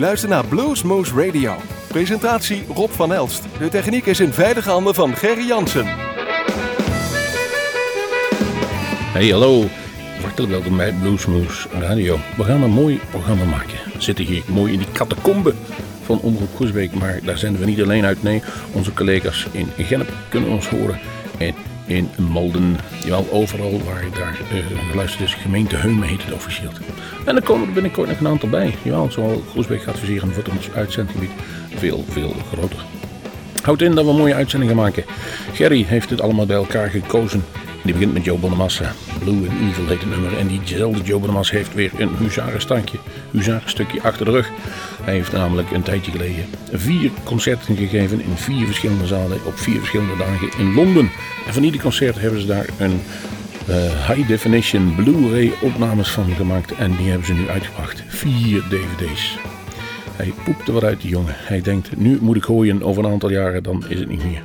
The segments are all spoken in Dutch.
luistert naar Bluesmoose Radio. Presentatie Rob van Elst. De techniek is in veilige handen van Gerry Jansen. Hey, hallo. Hartelijk welkom bij Bluesmoose Radio. We gaan een mooi programma maken. We zitten hier mooi in die catacombe van Omroep Groesbeek. Maar daar zenden we niet alleen uit. Nee, onze collega's in Gennep kunnen ons horen. En in Malden. Jawel, overal waar daar uh, geluisterd is. Gemeente Heumen heet het officieel. En er komen er binnenkort nog een aantal bij. Jawel, zoals Groesbeek gaat viseren wordt ons uitzendgebied veel, veel groter. Houd in dat we mooie uitzendingen maken. Gerry heeft het allemaal bij elkaar gekozen. Die begint met Joe Bonamassa. Blue and Evil heet het nummer. En diezelfde Joe Bonamassa heeft weer een huzarenstandje, huzarenstukje achter de rug. Hij heeft namelijk een tijdje geleden vier concerten gegeven in vier verschillende zalen op vier verschillende dagen in Londen. En van ieder concert hebben ze daar een uh, high definition Blu-ray opnames van gemaakt. En die hebben ze nu uitgebracht. Vier dvd's. Hij poepte wat uit die jongen. Hij denkt, nu moet ik gooien over een aantal jaren, dan is het niet meer.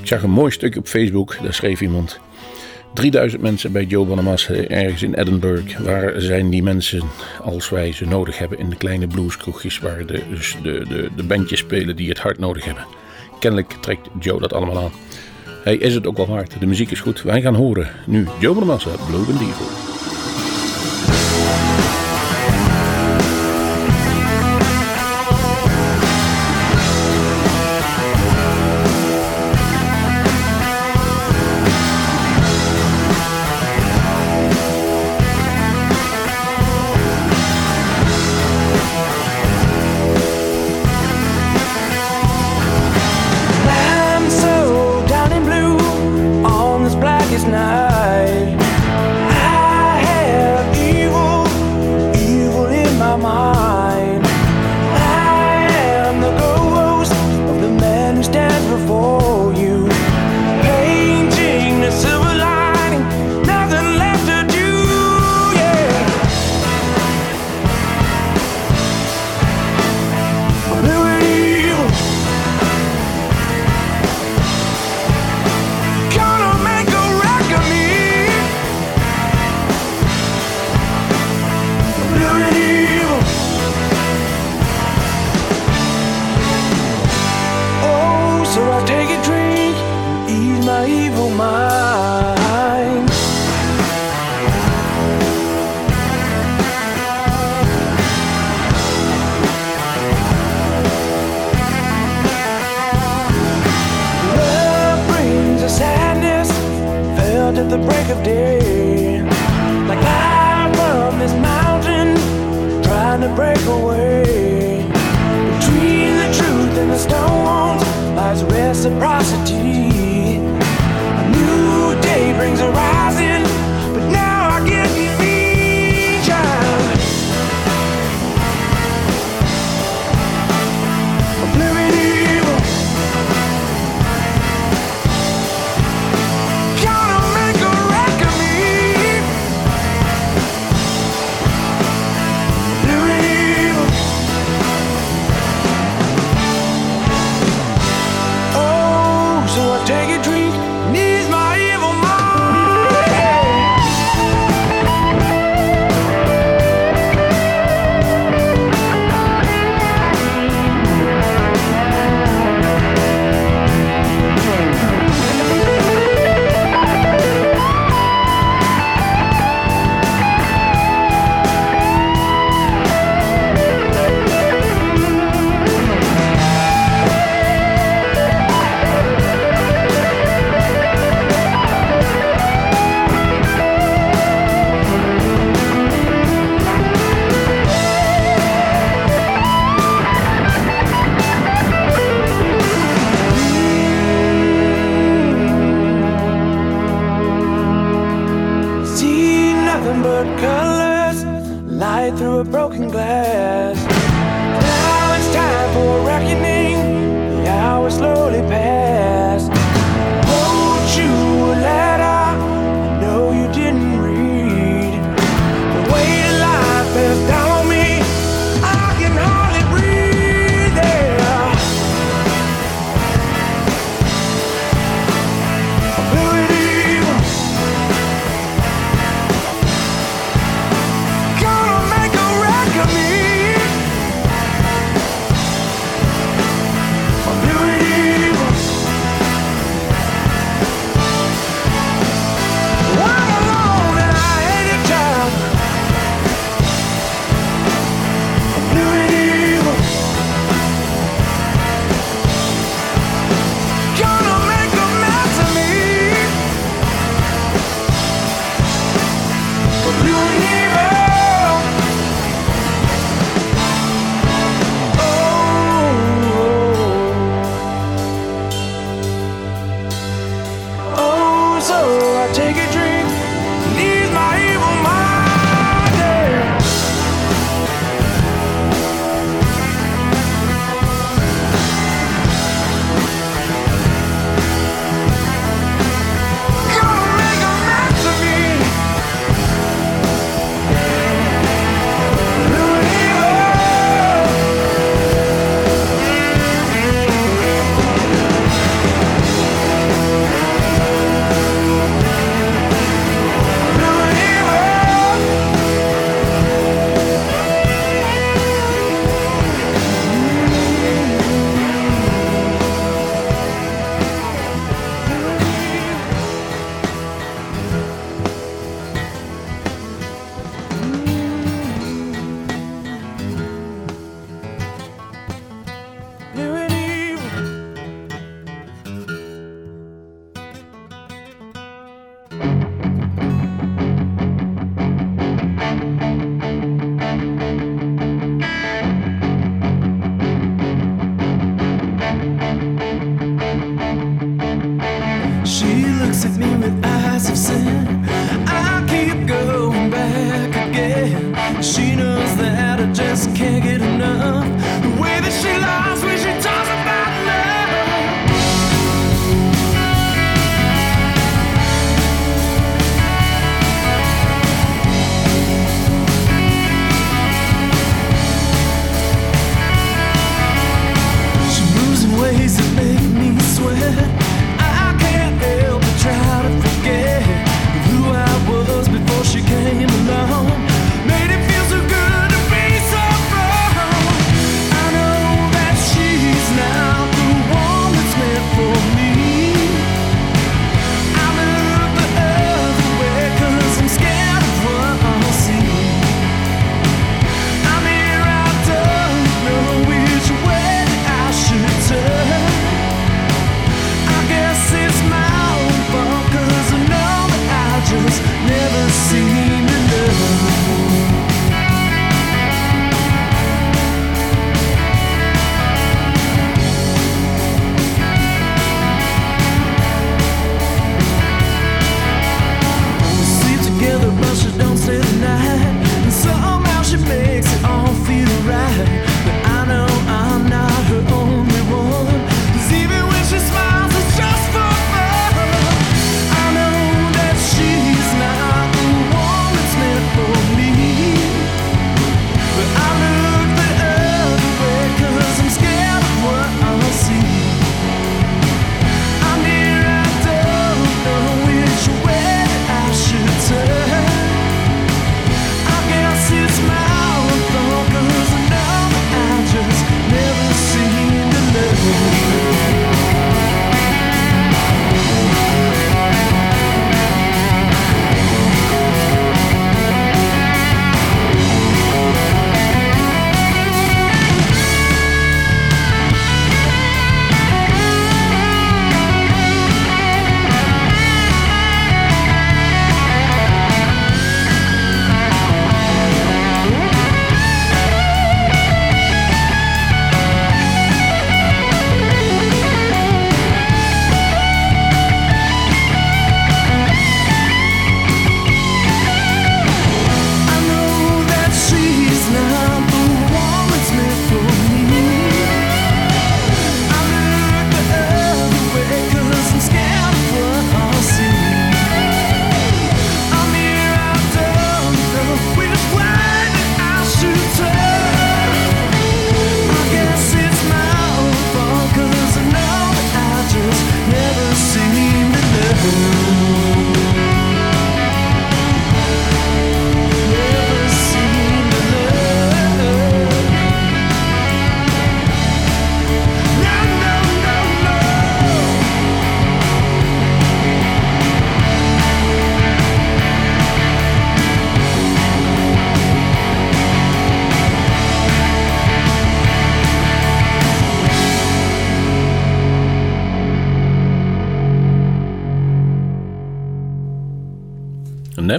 Ik zag een mooi stuk op Facebook, daar schreef iemand... 3000 mensen bij Joe Bonamassa ergens in Edinburgh. Waar zijn die mensen als wij ze nodig hebben in de kleine blueskroegjes waar de, dus de, de, bandjes spelen die het hard nodig hebben. Kennelijk trekt Joe dat allemaal aan. Hij is het ook wel waard. De muziek is goed. Wij gaan horen nu Joe Bonamassa, Blue and.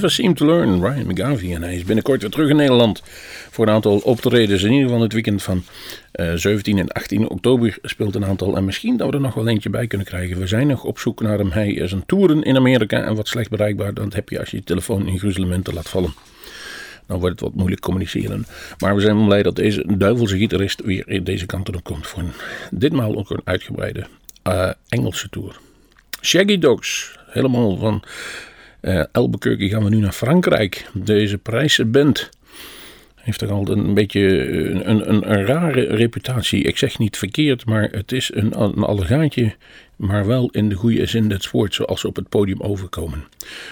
Never Seem to Learn, Ryan McGarvey. En hij is binnenkort weer terug in Nederland voor een aantal optredens. In ieder geval het weekend van 17 eh, en 18 oktober speelt een aantal. En misschien dat we er nog wel eentje bij kunnen krijgen. We zijn nog op zoek naar hem. Hij is een toeren in Amerika en wat slecht bereikbaar. Dat heb je als je je telefoon in gruzelementen laat vallen. Dan wordt het wat moeilijk communiceren. Maar we zijn blij dat deze duivelse gitarist weer deze kant op komt. Voor ditmaal ook een uitgebreide uh, Engelse tour. Shaggy Dogs, helemaal van uh, Albuquerque gaan we nu naar Frankrijk. Deze prijzenband heeft toch altijd een beetje eh, een, een, een, rare reputatie. Ik zeg niet verkeerd, maar het is een, een maar wel in de goede zin des woords, zoals ze op het podium overkomen.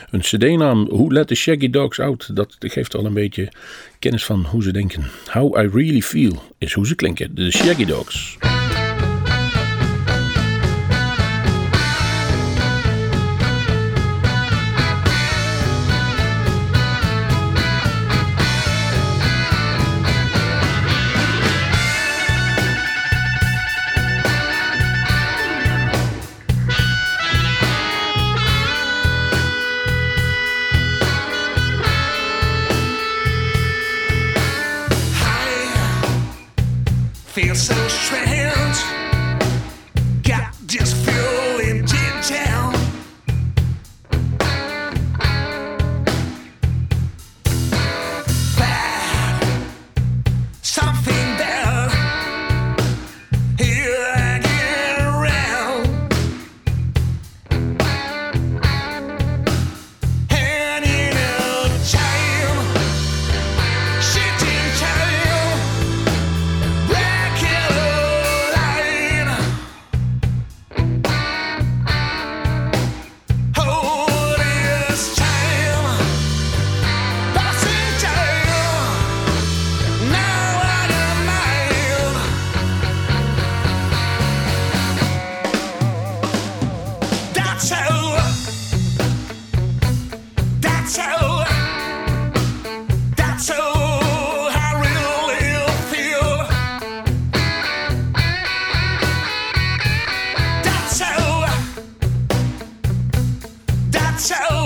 Een cd-naam, Who Let the Shaggy Dogs Out, dat geeft al een beetje kennis van hoe ze denken. How I Really Feel is hoe ze klinken, de Shaggy Dogs. show.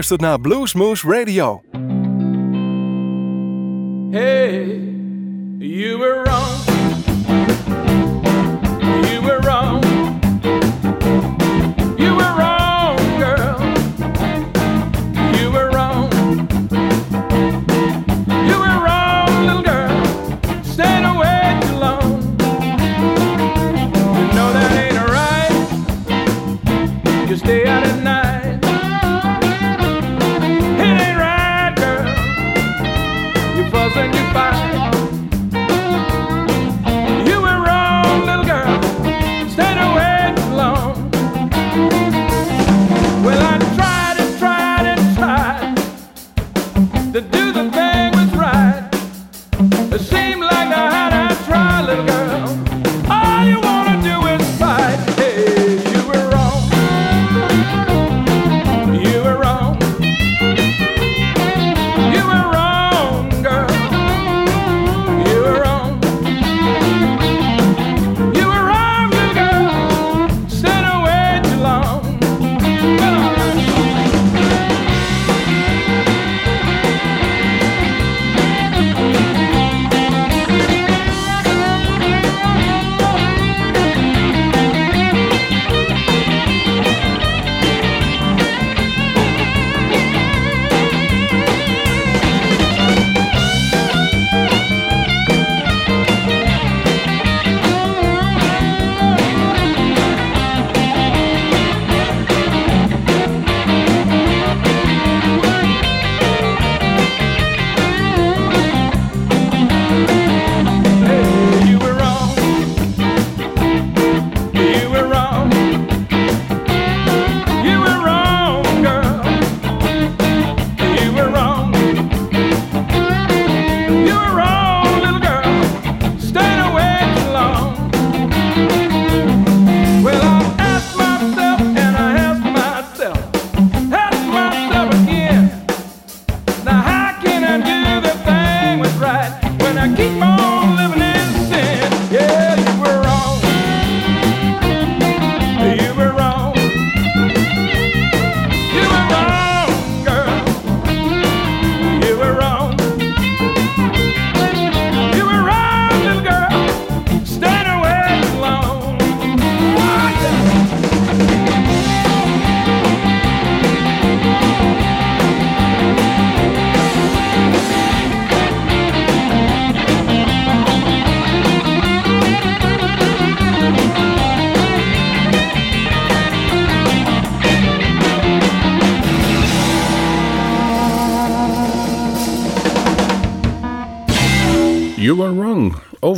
Luistert naar Bluesmoose Radio.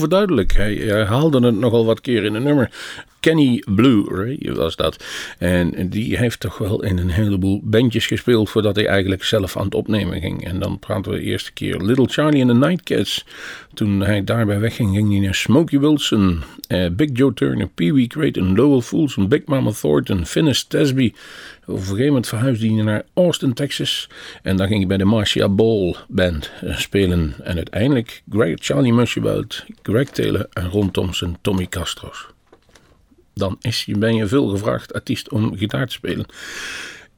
Overduidelijk. Hij herhaalde het nogal wat keer in een nummer. Kenny Blue Ray was dat. En die heeft toch wel in een heleboel bandjes gespeeld voordat hij eigenlijk zelf aan het opnemen ging. En dan praten we de eerste keer Little Charlie and the Nightcats. Toen hij daarbij wegging, ging hij naar Smokey Wilson, eh, Big Joe Turner, Pee Wee Creighton, Lowell Fulson, Big Mama Thornton, Finnis Tesby. Op een gegeven moment verhuisde hij naar Austin, Texas. En dan ging hij bij de Marcia Ball Band eh, spelen. En uiteindelijk Greg, Charlie Mushabout, Greg Taylor en Ron Thompson, Tommy Castros. Dan is, ben je veel gevraagd artiest om gitaar te spelen.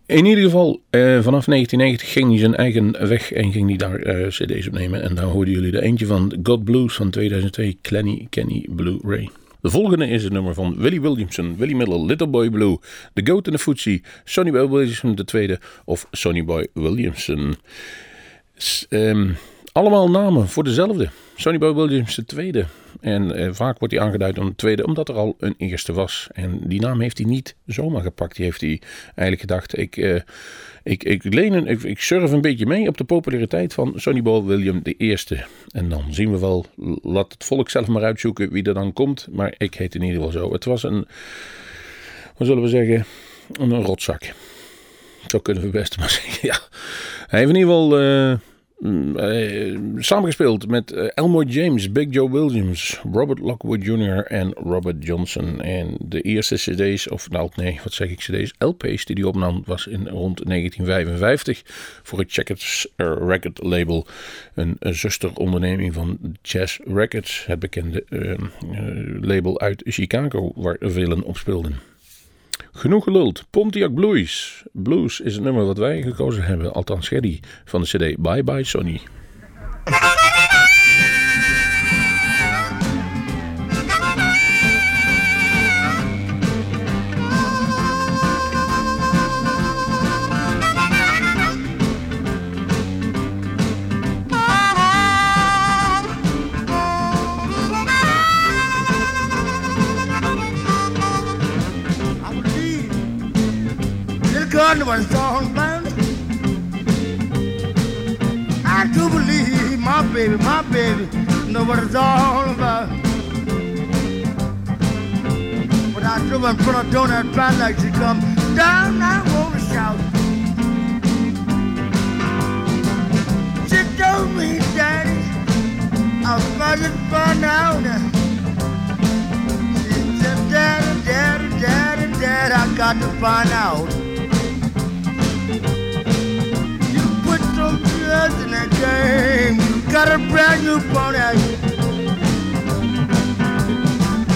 In ieder geval, eh, vanaf 1990 ging hij zijn eigen weg en ging hij daar eh, cd's opnemen. En daar hoorden jullie er eentje van God Blues van 2002, Kenny, Kenny Blue Ray. De volgende is het nummer van Willie Williamson, Willie Miller, Little Boy Blue, The Goat and the Footsie, Sonny Boy Williamson II of Sonny Boy Williamson. Ehm, allemaal namen voor dezelfde. Sonny Boy Williams II. En eh, vaak wordt hij aangeduid om een tweede, omdat er al een eerste was. En die naam heeft hij niet zomaar gepakt. Die heeft hij eigenlijk gedacht, ik, eh, ik, ik, leen een, ik, ik surf een beetje mee op de populariteit van Sonny Boy William I. En dan zien we wel, laat het volk zelf maar uitzoeken wie er dan komt. Maar ik heet in ieder geval zo. Het was een, wat zullen we zeggen, een, rotzak. Zo kunnen we best maar zeggen, ja. Hij heeft in ieder geval... eh, samengespeeld met eh, Elmore James, Big Joe Williams, Robert Lockwood Jr. en Robert Johnson. En de eerste cd's, of nou nee, wat zeg ik cd's, LP's die hij opnam was in rond 1955 voor het Checkers eh, Record label. Een, eh, zusteronderneming van Jazz Records, het bekende eh, eh, label uit Chicago waar velen op speelden. Genoeg geluld. Pontiac Blues. Blues is het nummer wat wij gekozen hebben. Althans, Geddy van de CD Bye Bye Sonny. Gun was on bound. I do believe my baby, my baby, know what it's all about. When I drove in front of Donut Brown like she come down, I wanna shout. She told me, Daddy, I was about to find out. Daddy, Daddy, Daddy, Daddy, I got to find out. In that game. You got a brand new pony.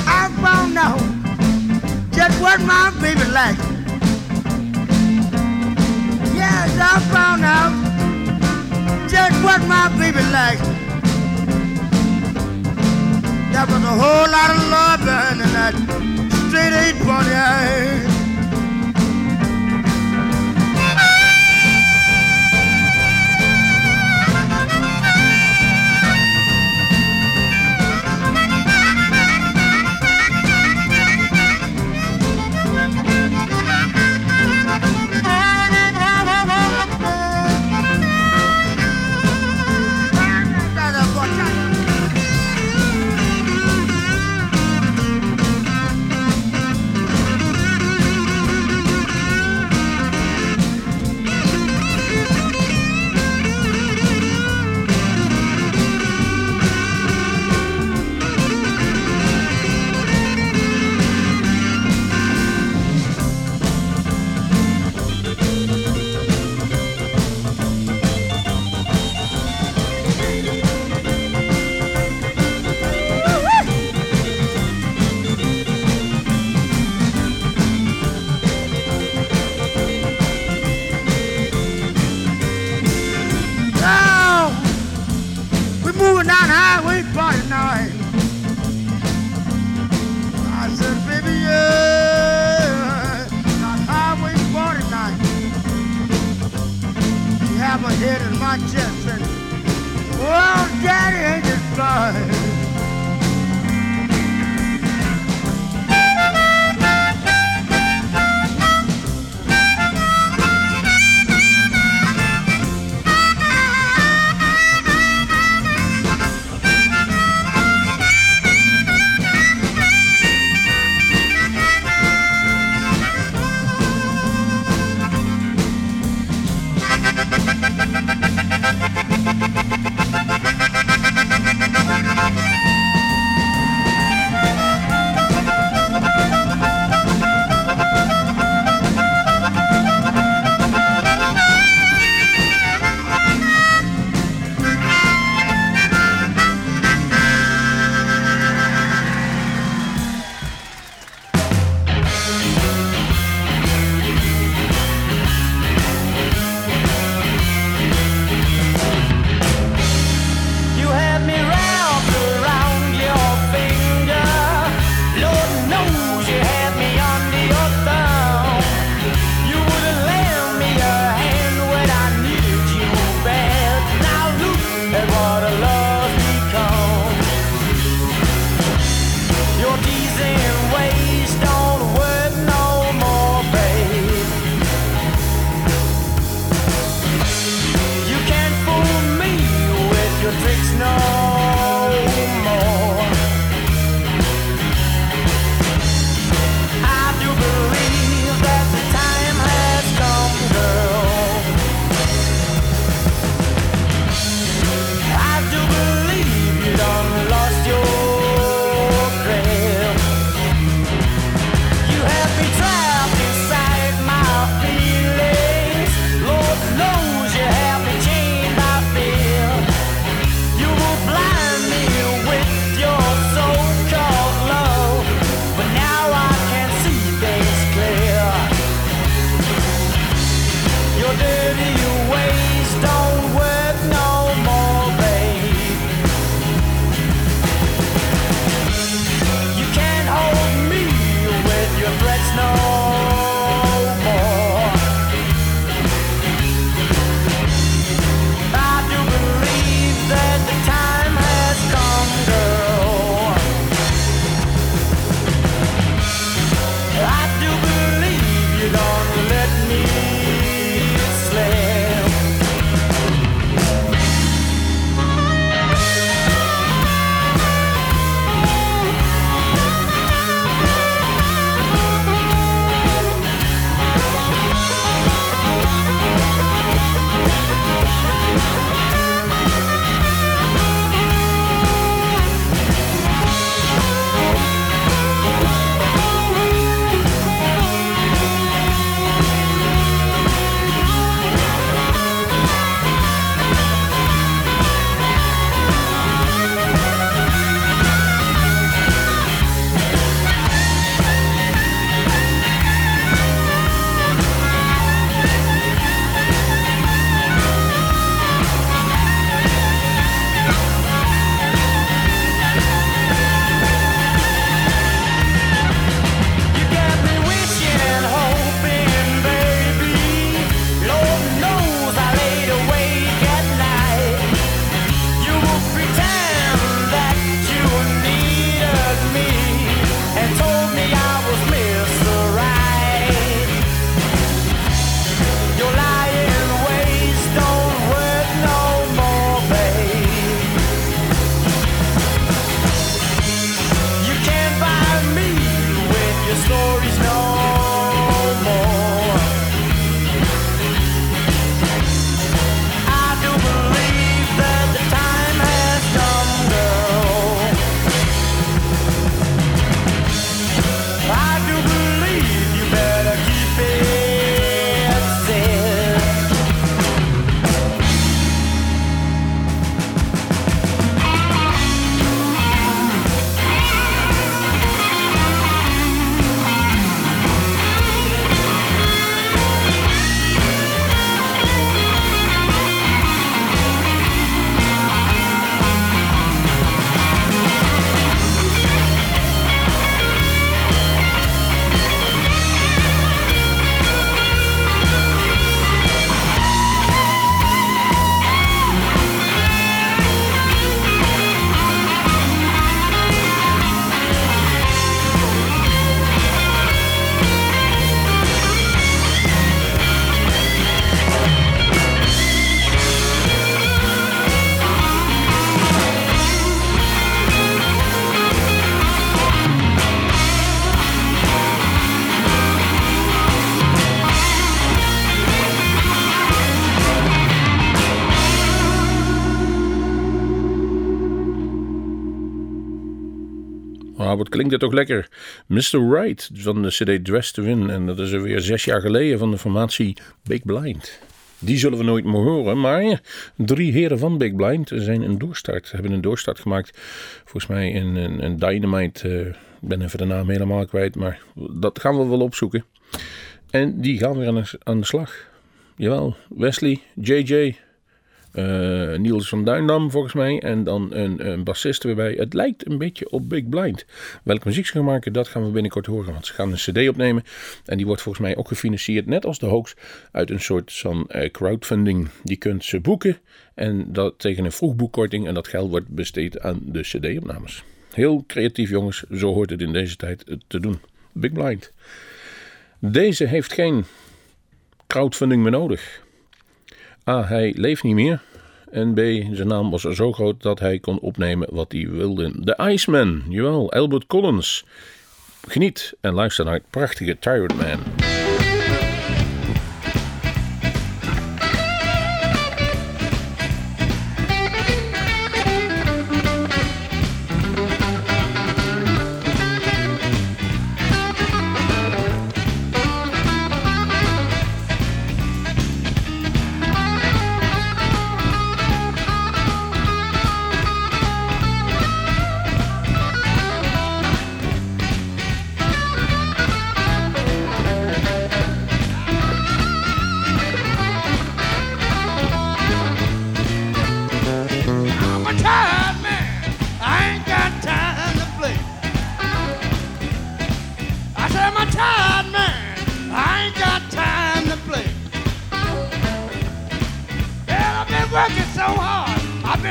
I found out just what my baby likes. Yes, I found out just what my baby likes. There was a whole lot of love in that straight eight pony. head and my chest and, oh, daddy, ain't it fine? Wat klinkt het toch lekker. Mr. Right van de CD Dress to Win. En dat is alweer zes jaar geleden van de formatie Big Blind. Die zullen we nooit meer horen. Maar drie heren van Big Blind zijn een doorstart. Hebben een doorstart gemaakt. Volgens mij een, Dynamite. eh, Ik ben even de naam helemaal kwijt. Maar dat gaan we wel opzoeken. En die gaan weer aan aan de slag. Jawel, Wesley, JJ, eh, Niels van Duindam volgens mij. En dan een, een bassist erbij. Het lijkt een beetje op Big Blind. Welke muziek ze gaan maken, dat gaan we binnenkort horen. Want ze gaan een cd opnemen. En die wordt volgens mij ook gefinancierd, net als de Hoax, uit een soort van eh, crowdfunding. Die kunt ze boeken. En dat tegen een vroegboekkorting. En dat geld wordt besteed aan de cd-opnames. Heel creatief jongens, zo hoort het in deze tijd eh, te doen. Big Blind. Deze heeft geen crowdfunding meer nodig. A, hij leeft niet meer. En B, zijn naam was zo groot dat hij kon opnemen wat hij wilde. De Iceman, jawel, Albert Collins. Geniet en luister naar het prachtige Tired Man.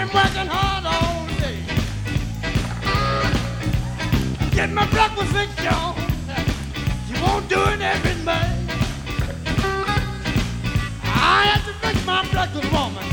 been working hard all day. Get my breakfast fix, y'all. You won't do it every day. I have to fix my breakfast, woman.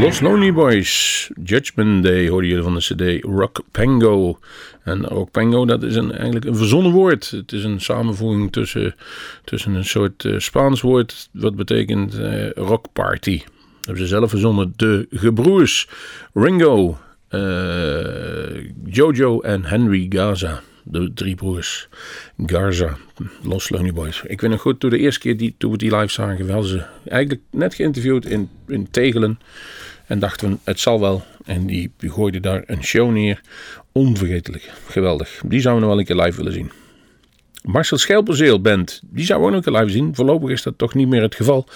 Los Lonely Boys, Judgment Day hoorde je van de cd Rock Pango. En Rock Pango, dat is een, eigenlijk een verzonnen woord. Het is een samenvoeging tussen, tussen een soort uh, Spaans woord wat betekent uh, rock party. Dat hebben ze zelf verzonnen. De gebroers Ringo, uh, Jojo en Henry Gaza. De drie broers Garza, Los Lonely Boys. Ik weet nog goed, toen de eerste keer die, toen we die live zagen, wel ze eigenlijk net geïnterviewd in, in Tegelen. En dachten we, het zal wel. En die, die gooide daar een show neer. Onvergetelijk. Geweldig. Die zouden we nog wel een keer live willen zien. Marcel Schelpenzeel Band. Die zouden we ook nog een keer live zien. Voorlopig is dat toch niet meer het geval.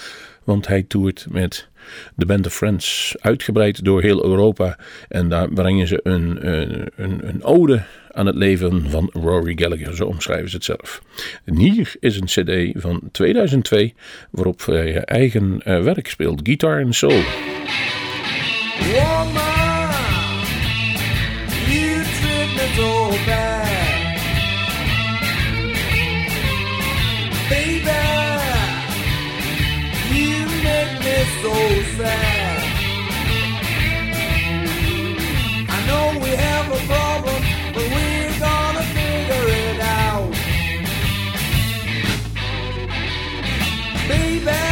Want hij toert met de Band of Friends. Uitgebreid door heel Europa. En daar brengen ze een, een, een, een ode aan het leven van Rory Gallagher. Zo omschrijven ze het zelf. En hier is een cd van 2002. Waarop hij eigen uh, werk speelt. Guitar and Soul. You treat. I know we have a problem, but we're gonna figure it out. Baby,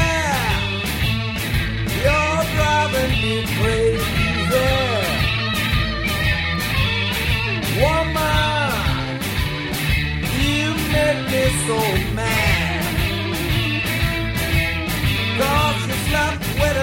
you're driving me crazy. Woman, you make me so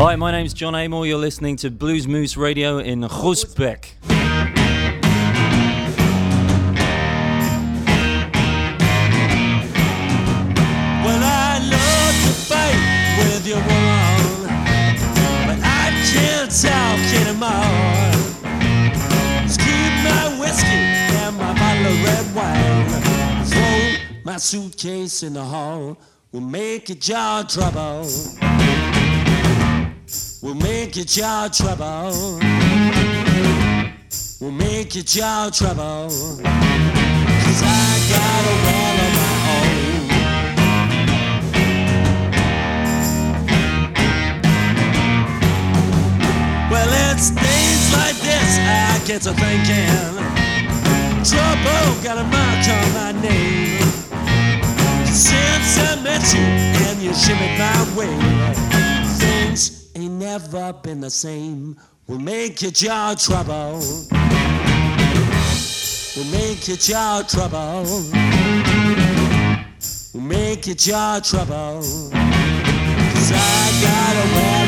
Hi, my name's John Amor. You're listening to Blues Moose Radio in Rosbeck. Well, I love to fight with your woman, but I can't talk anymore. Just keep my whiskey and my bottle of red wine. Throw my suitcase in the hall. We'll make it trouble. Will make it your trouble. We'll make it your trouble. Cause I got a world of my own. Well, it's days like this I get to thinking. Trouble got a mark on my name. Since I met you and you shimmied my way, never been the same. Will make your jaw trouble. Will make your jaw trouble. Will make your jaw trouble. Cause I got a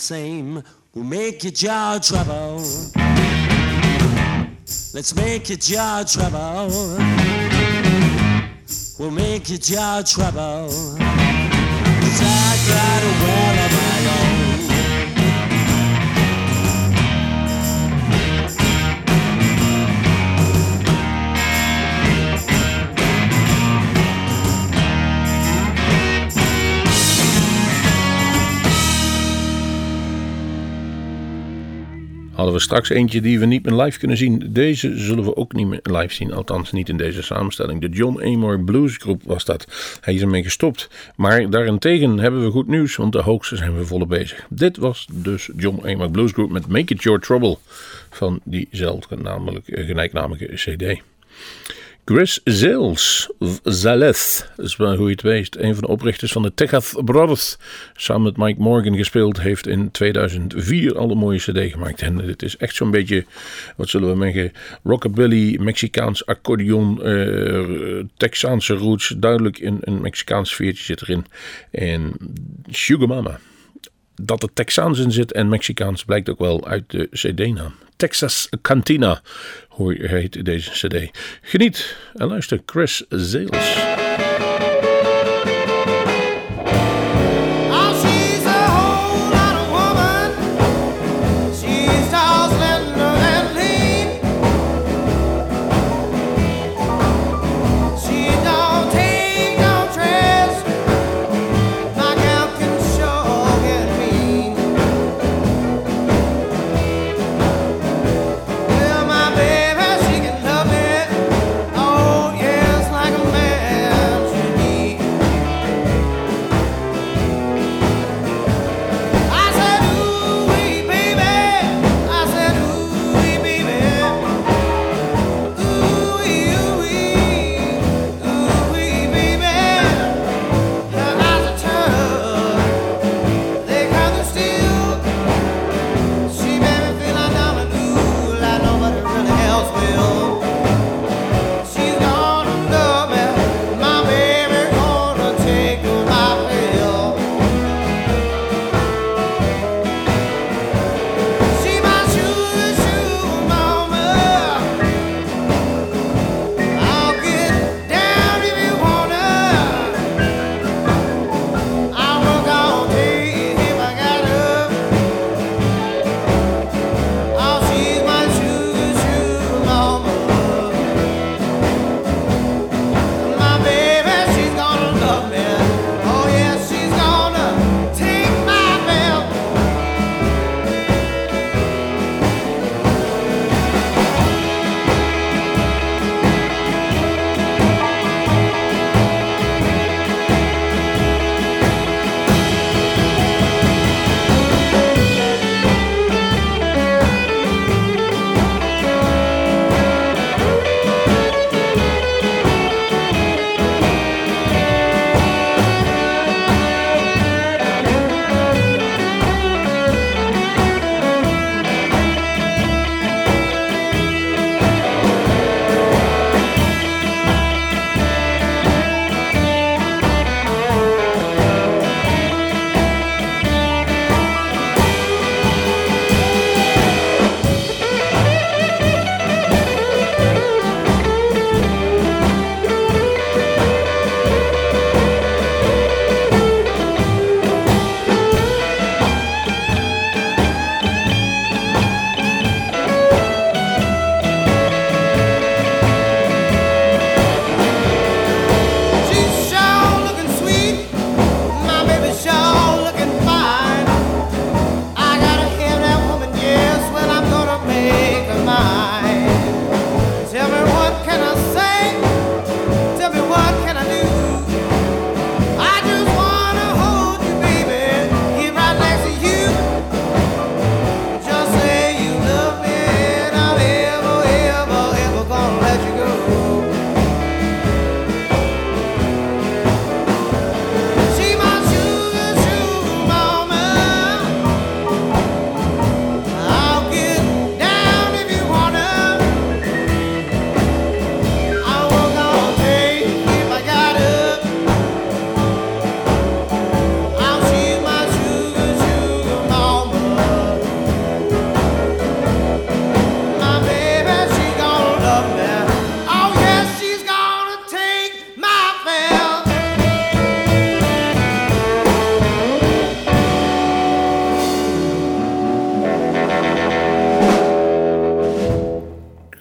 same. We'll make it your jaw trouble. Let's make it your jaw trouble. We'll make it your jaw trouble. Cause I got Hadden we straks eentje die we niet meer live kunnen zien. Deze zullen we ook niet meer live zien. Althans niet in deze samenstelling. De John Amor Blues Group was dat. Hij is ermee gestopt. Maar daarentegen hebben we goed nieuws. Want de hoogste zijn we volop bezig. Dit was dus John Amor Blues Group met Make It Your Trouble. Van diezelfde namelijk, eh, gelijknamige cd. Chris Zales, Zaleth, is wel hoe je het weet. Een van de oprichters van de Techath Brothers. Samen met Mike Morgan gespeeld. Heeft in 2004 al een mooie cd gemaakt. En dit is echt zo'n beetje, wat zullen we zeggen, rockabilly, Mexicaans accordeon, eh, Texaanse roots. Duidelijk een, een Mexicaans sfeertje zit erin. En Sugar Mama. Dat er Texaans in zit en Mexicaans blijkt ook wel uit de cd-naam. Texas Cantina hoe heet deze cd. Geniet en luister Chris Zales.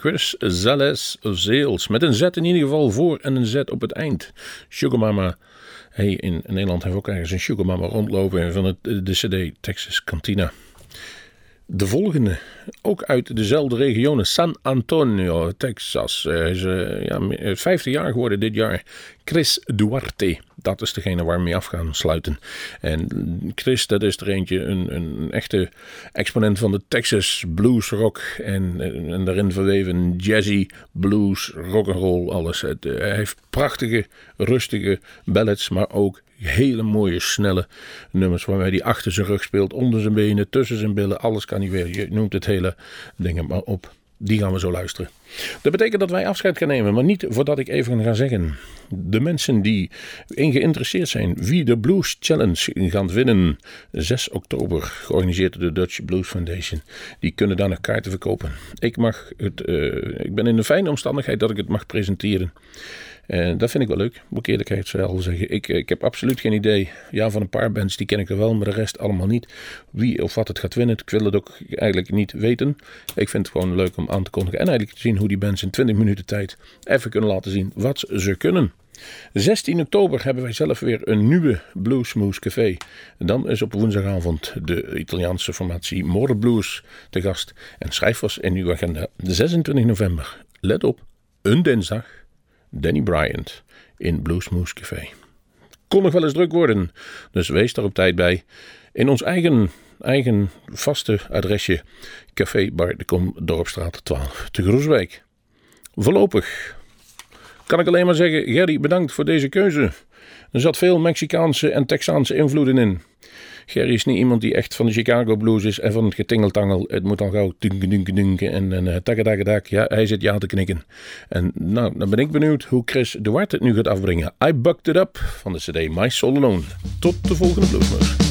Chris Zales Zeels. Met een Z in ieder geval voor en een Z op het eind. Sugar Mama. Hey, in Nederland hebben we ook ergens een Sugar Mama rondlopen van het, de CD Texas Cantina. De volgende, ook uit dezelfde regionen, San Antonio, Texas. Hij is uh, ja, 50 jaar geworden dit jaar. Chris Duarte, dat is degene waar we mee af gaan sluiten. En Chris, dat is er eentje, een, een echte exponent van de Texas blues rock. En, en daarin verweven jazzy, blues, rock'n'roll, alles. Het, uh, hij heeft prachtige, rustige ballads, maar ook hele mooie, snelle nummers waarmee hij achter zijn rug speelt, onder zijn benen, tussen zijn billen, alles kan hij weer. Je noemt het hele ding maar op. Die gaan we zo luisteren. Dat betekent dat wij afscheid gaan nemen, maar niet voordat ik even ga zeggen. De mensen die in geïnteresseerd zijn wie de Blues Challenge gaan winnen, 6 oktober, georganiseerd door de Dutch Blues Foundation, die kunnen daar nog kaarten verkopen. Ik, mag het, uh, ik ben in de fijne omstandigheid dat ik het mag presenteren. En dat vind ik wel leuk, moet ik eerlijkheid zeggen. Ik, ik heb absoluut geen idee. Ja, van een paar bands die ken ik er wel, maar de rest allemaal niet. Wie of wat het gaat winnen, ik wil het ook eigenlijk niet weten. Ik vind het gewoon leuk om aan te kondigen. En eigenlijk te zien hoe die bands in 20 minuten tijd even kunnen laten zien wat ze kunnen. 16 oktober hebben wij zelf weer een nieuwe Bluesmoose Café. Dan is op woensdagavond de Italiaanse formatie More Blues te gast. En schrijf was in uw agenda 26 november. Let op, een dinsdag Danny Bryant in Bluesmoose Café. Kon nog wel eens druk worden, dus wees er op tijd bij. In ons eigen, eigen vaste adresje Café Bar de Kom, Dorpstraat 12 te Groeswijk. Voorlopig kan ik alleen maar zeggen, Gerry, bedankt voor deze keuze. Er zat veel Mexicaanse en Texaanse invloeden in. Gerry is niet iemand die echt van de Chicago blues is en van het getingeltangel. Het moet al gauw dunken, dunken, dunken en, en uh, takketakketak. Ja, hij zit ja te knikken. En nou, dan ben ik benieuwd hoe Chris Duarte het nu gaat afbrengen. I Bucked It Up van de cd My Soul Alone. Tot de volgende Bluesmoes.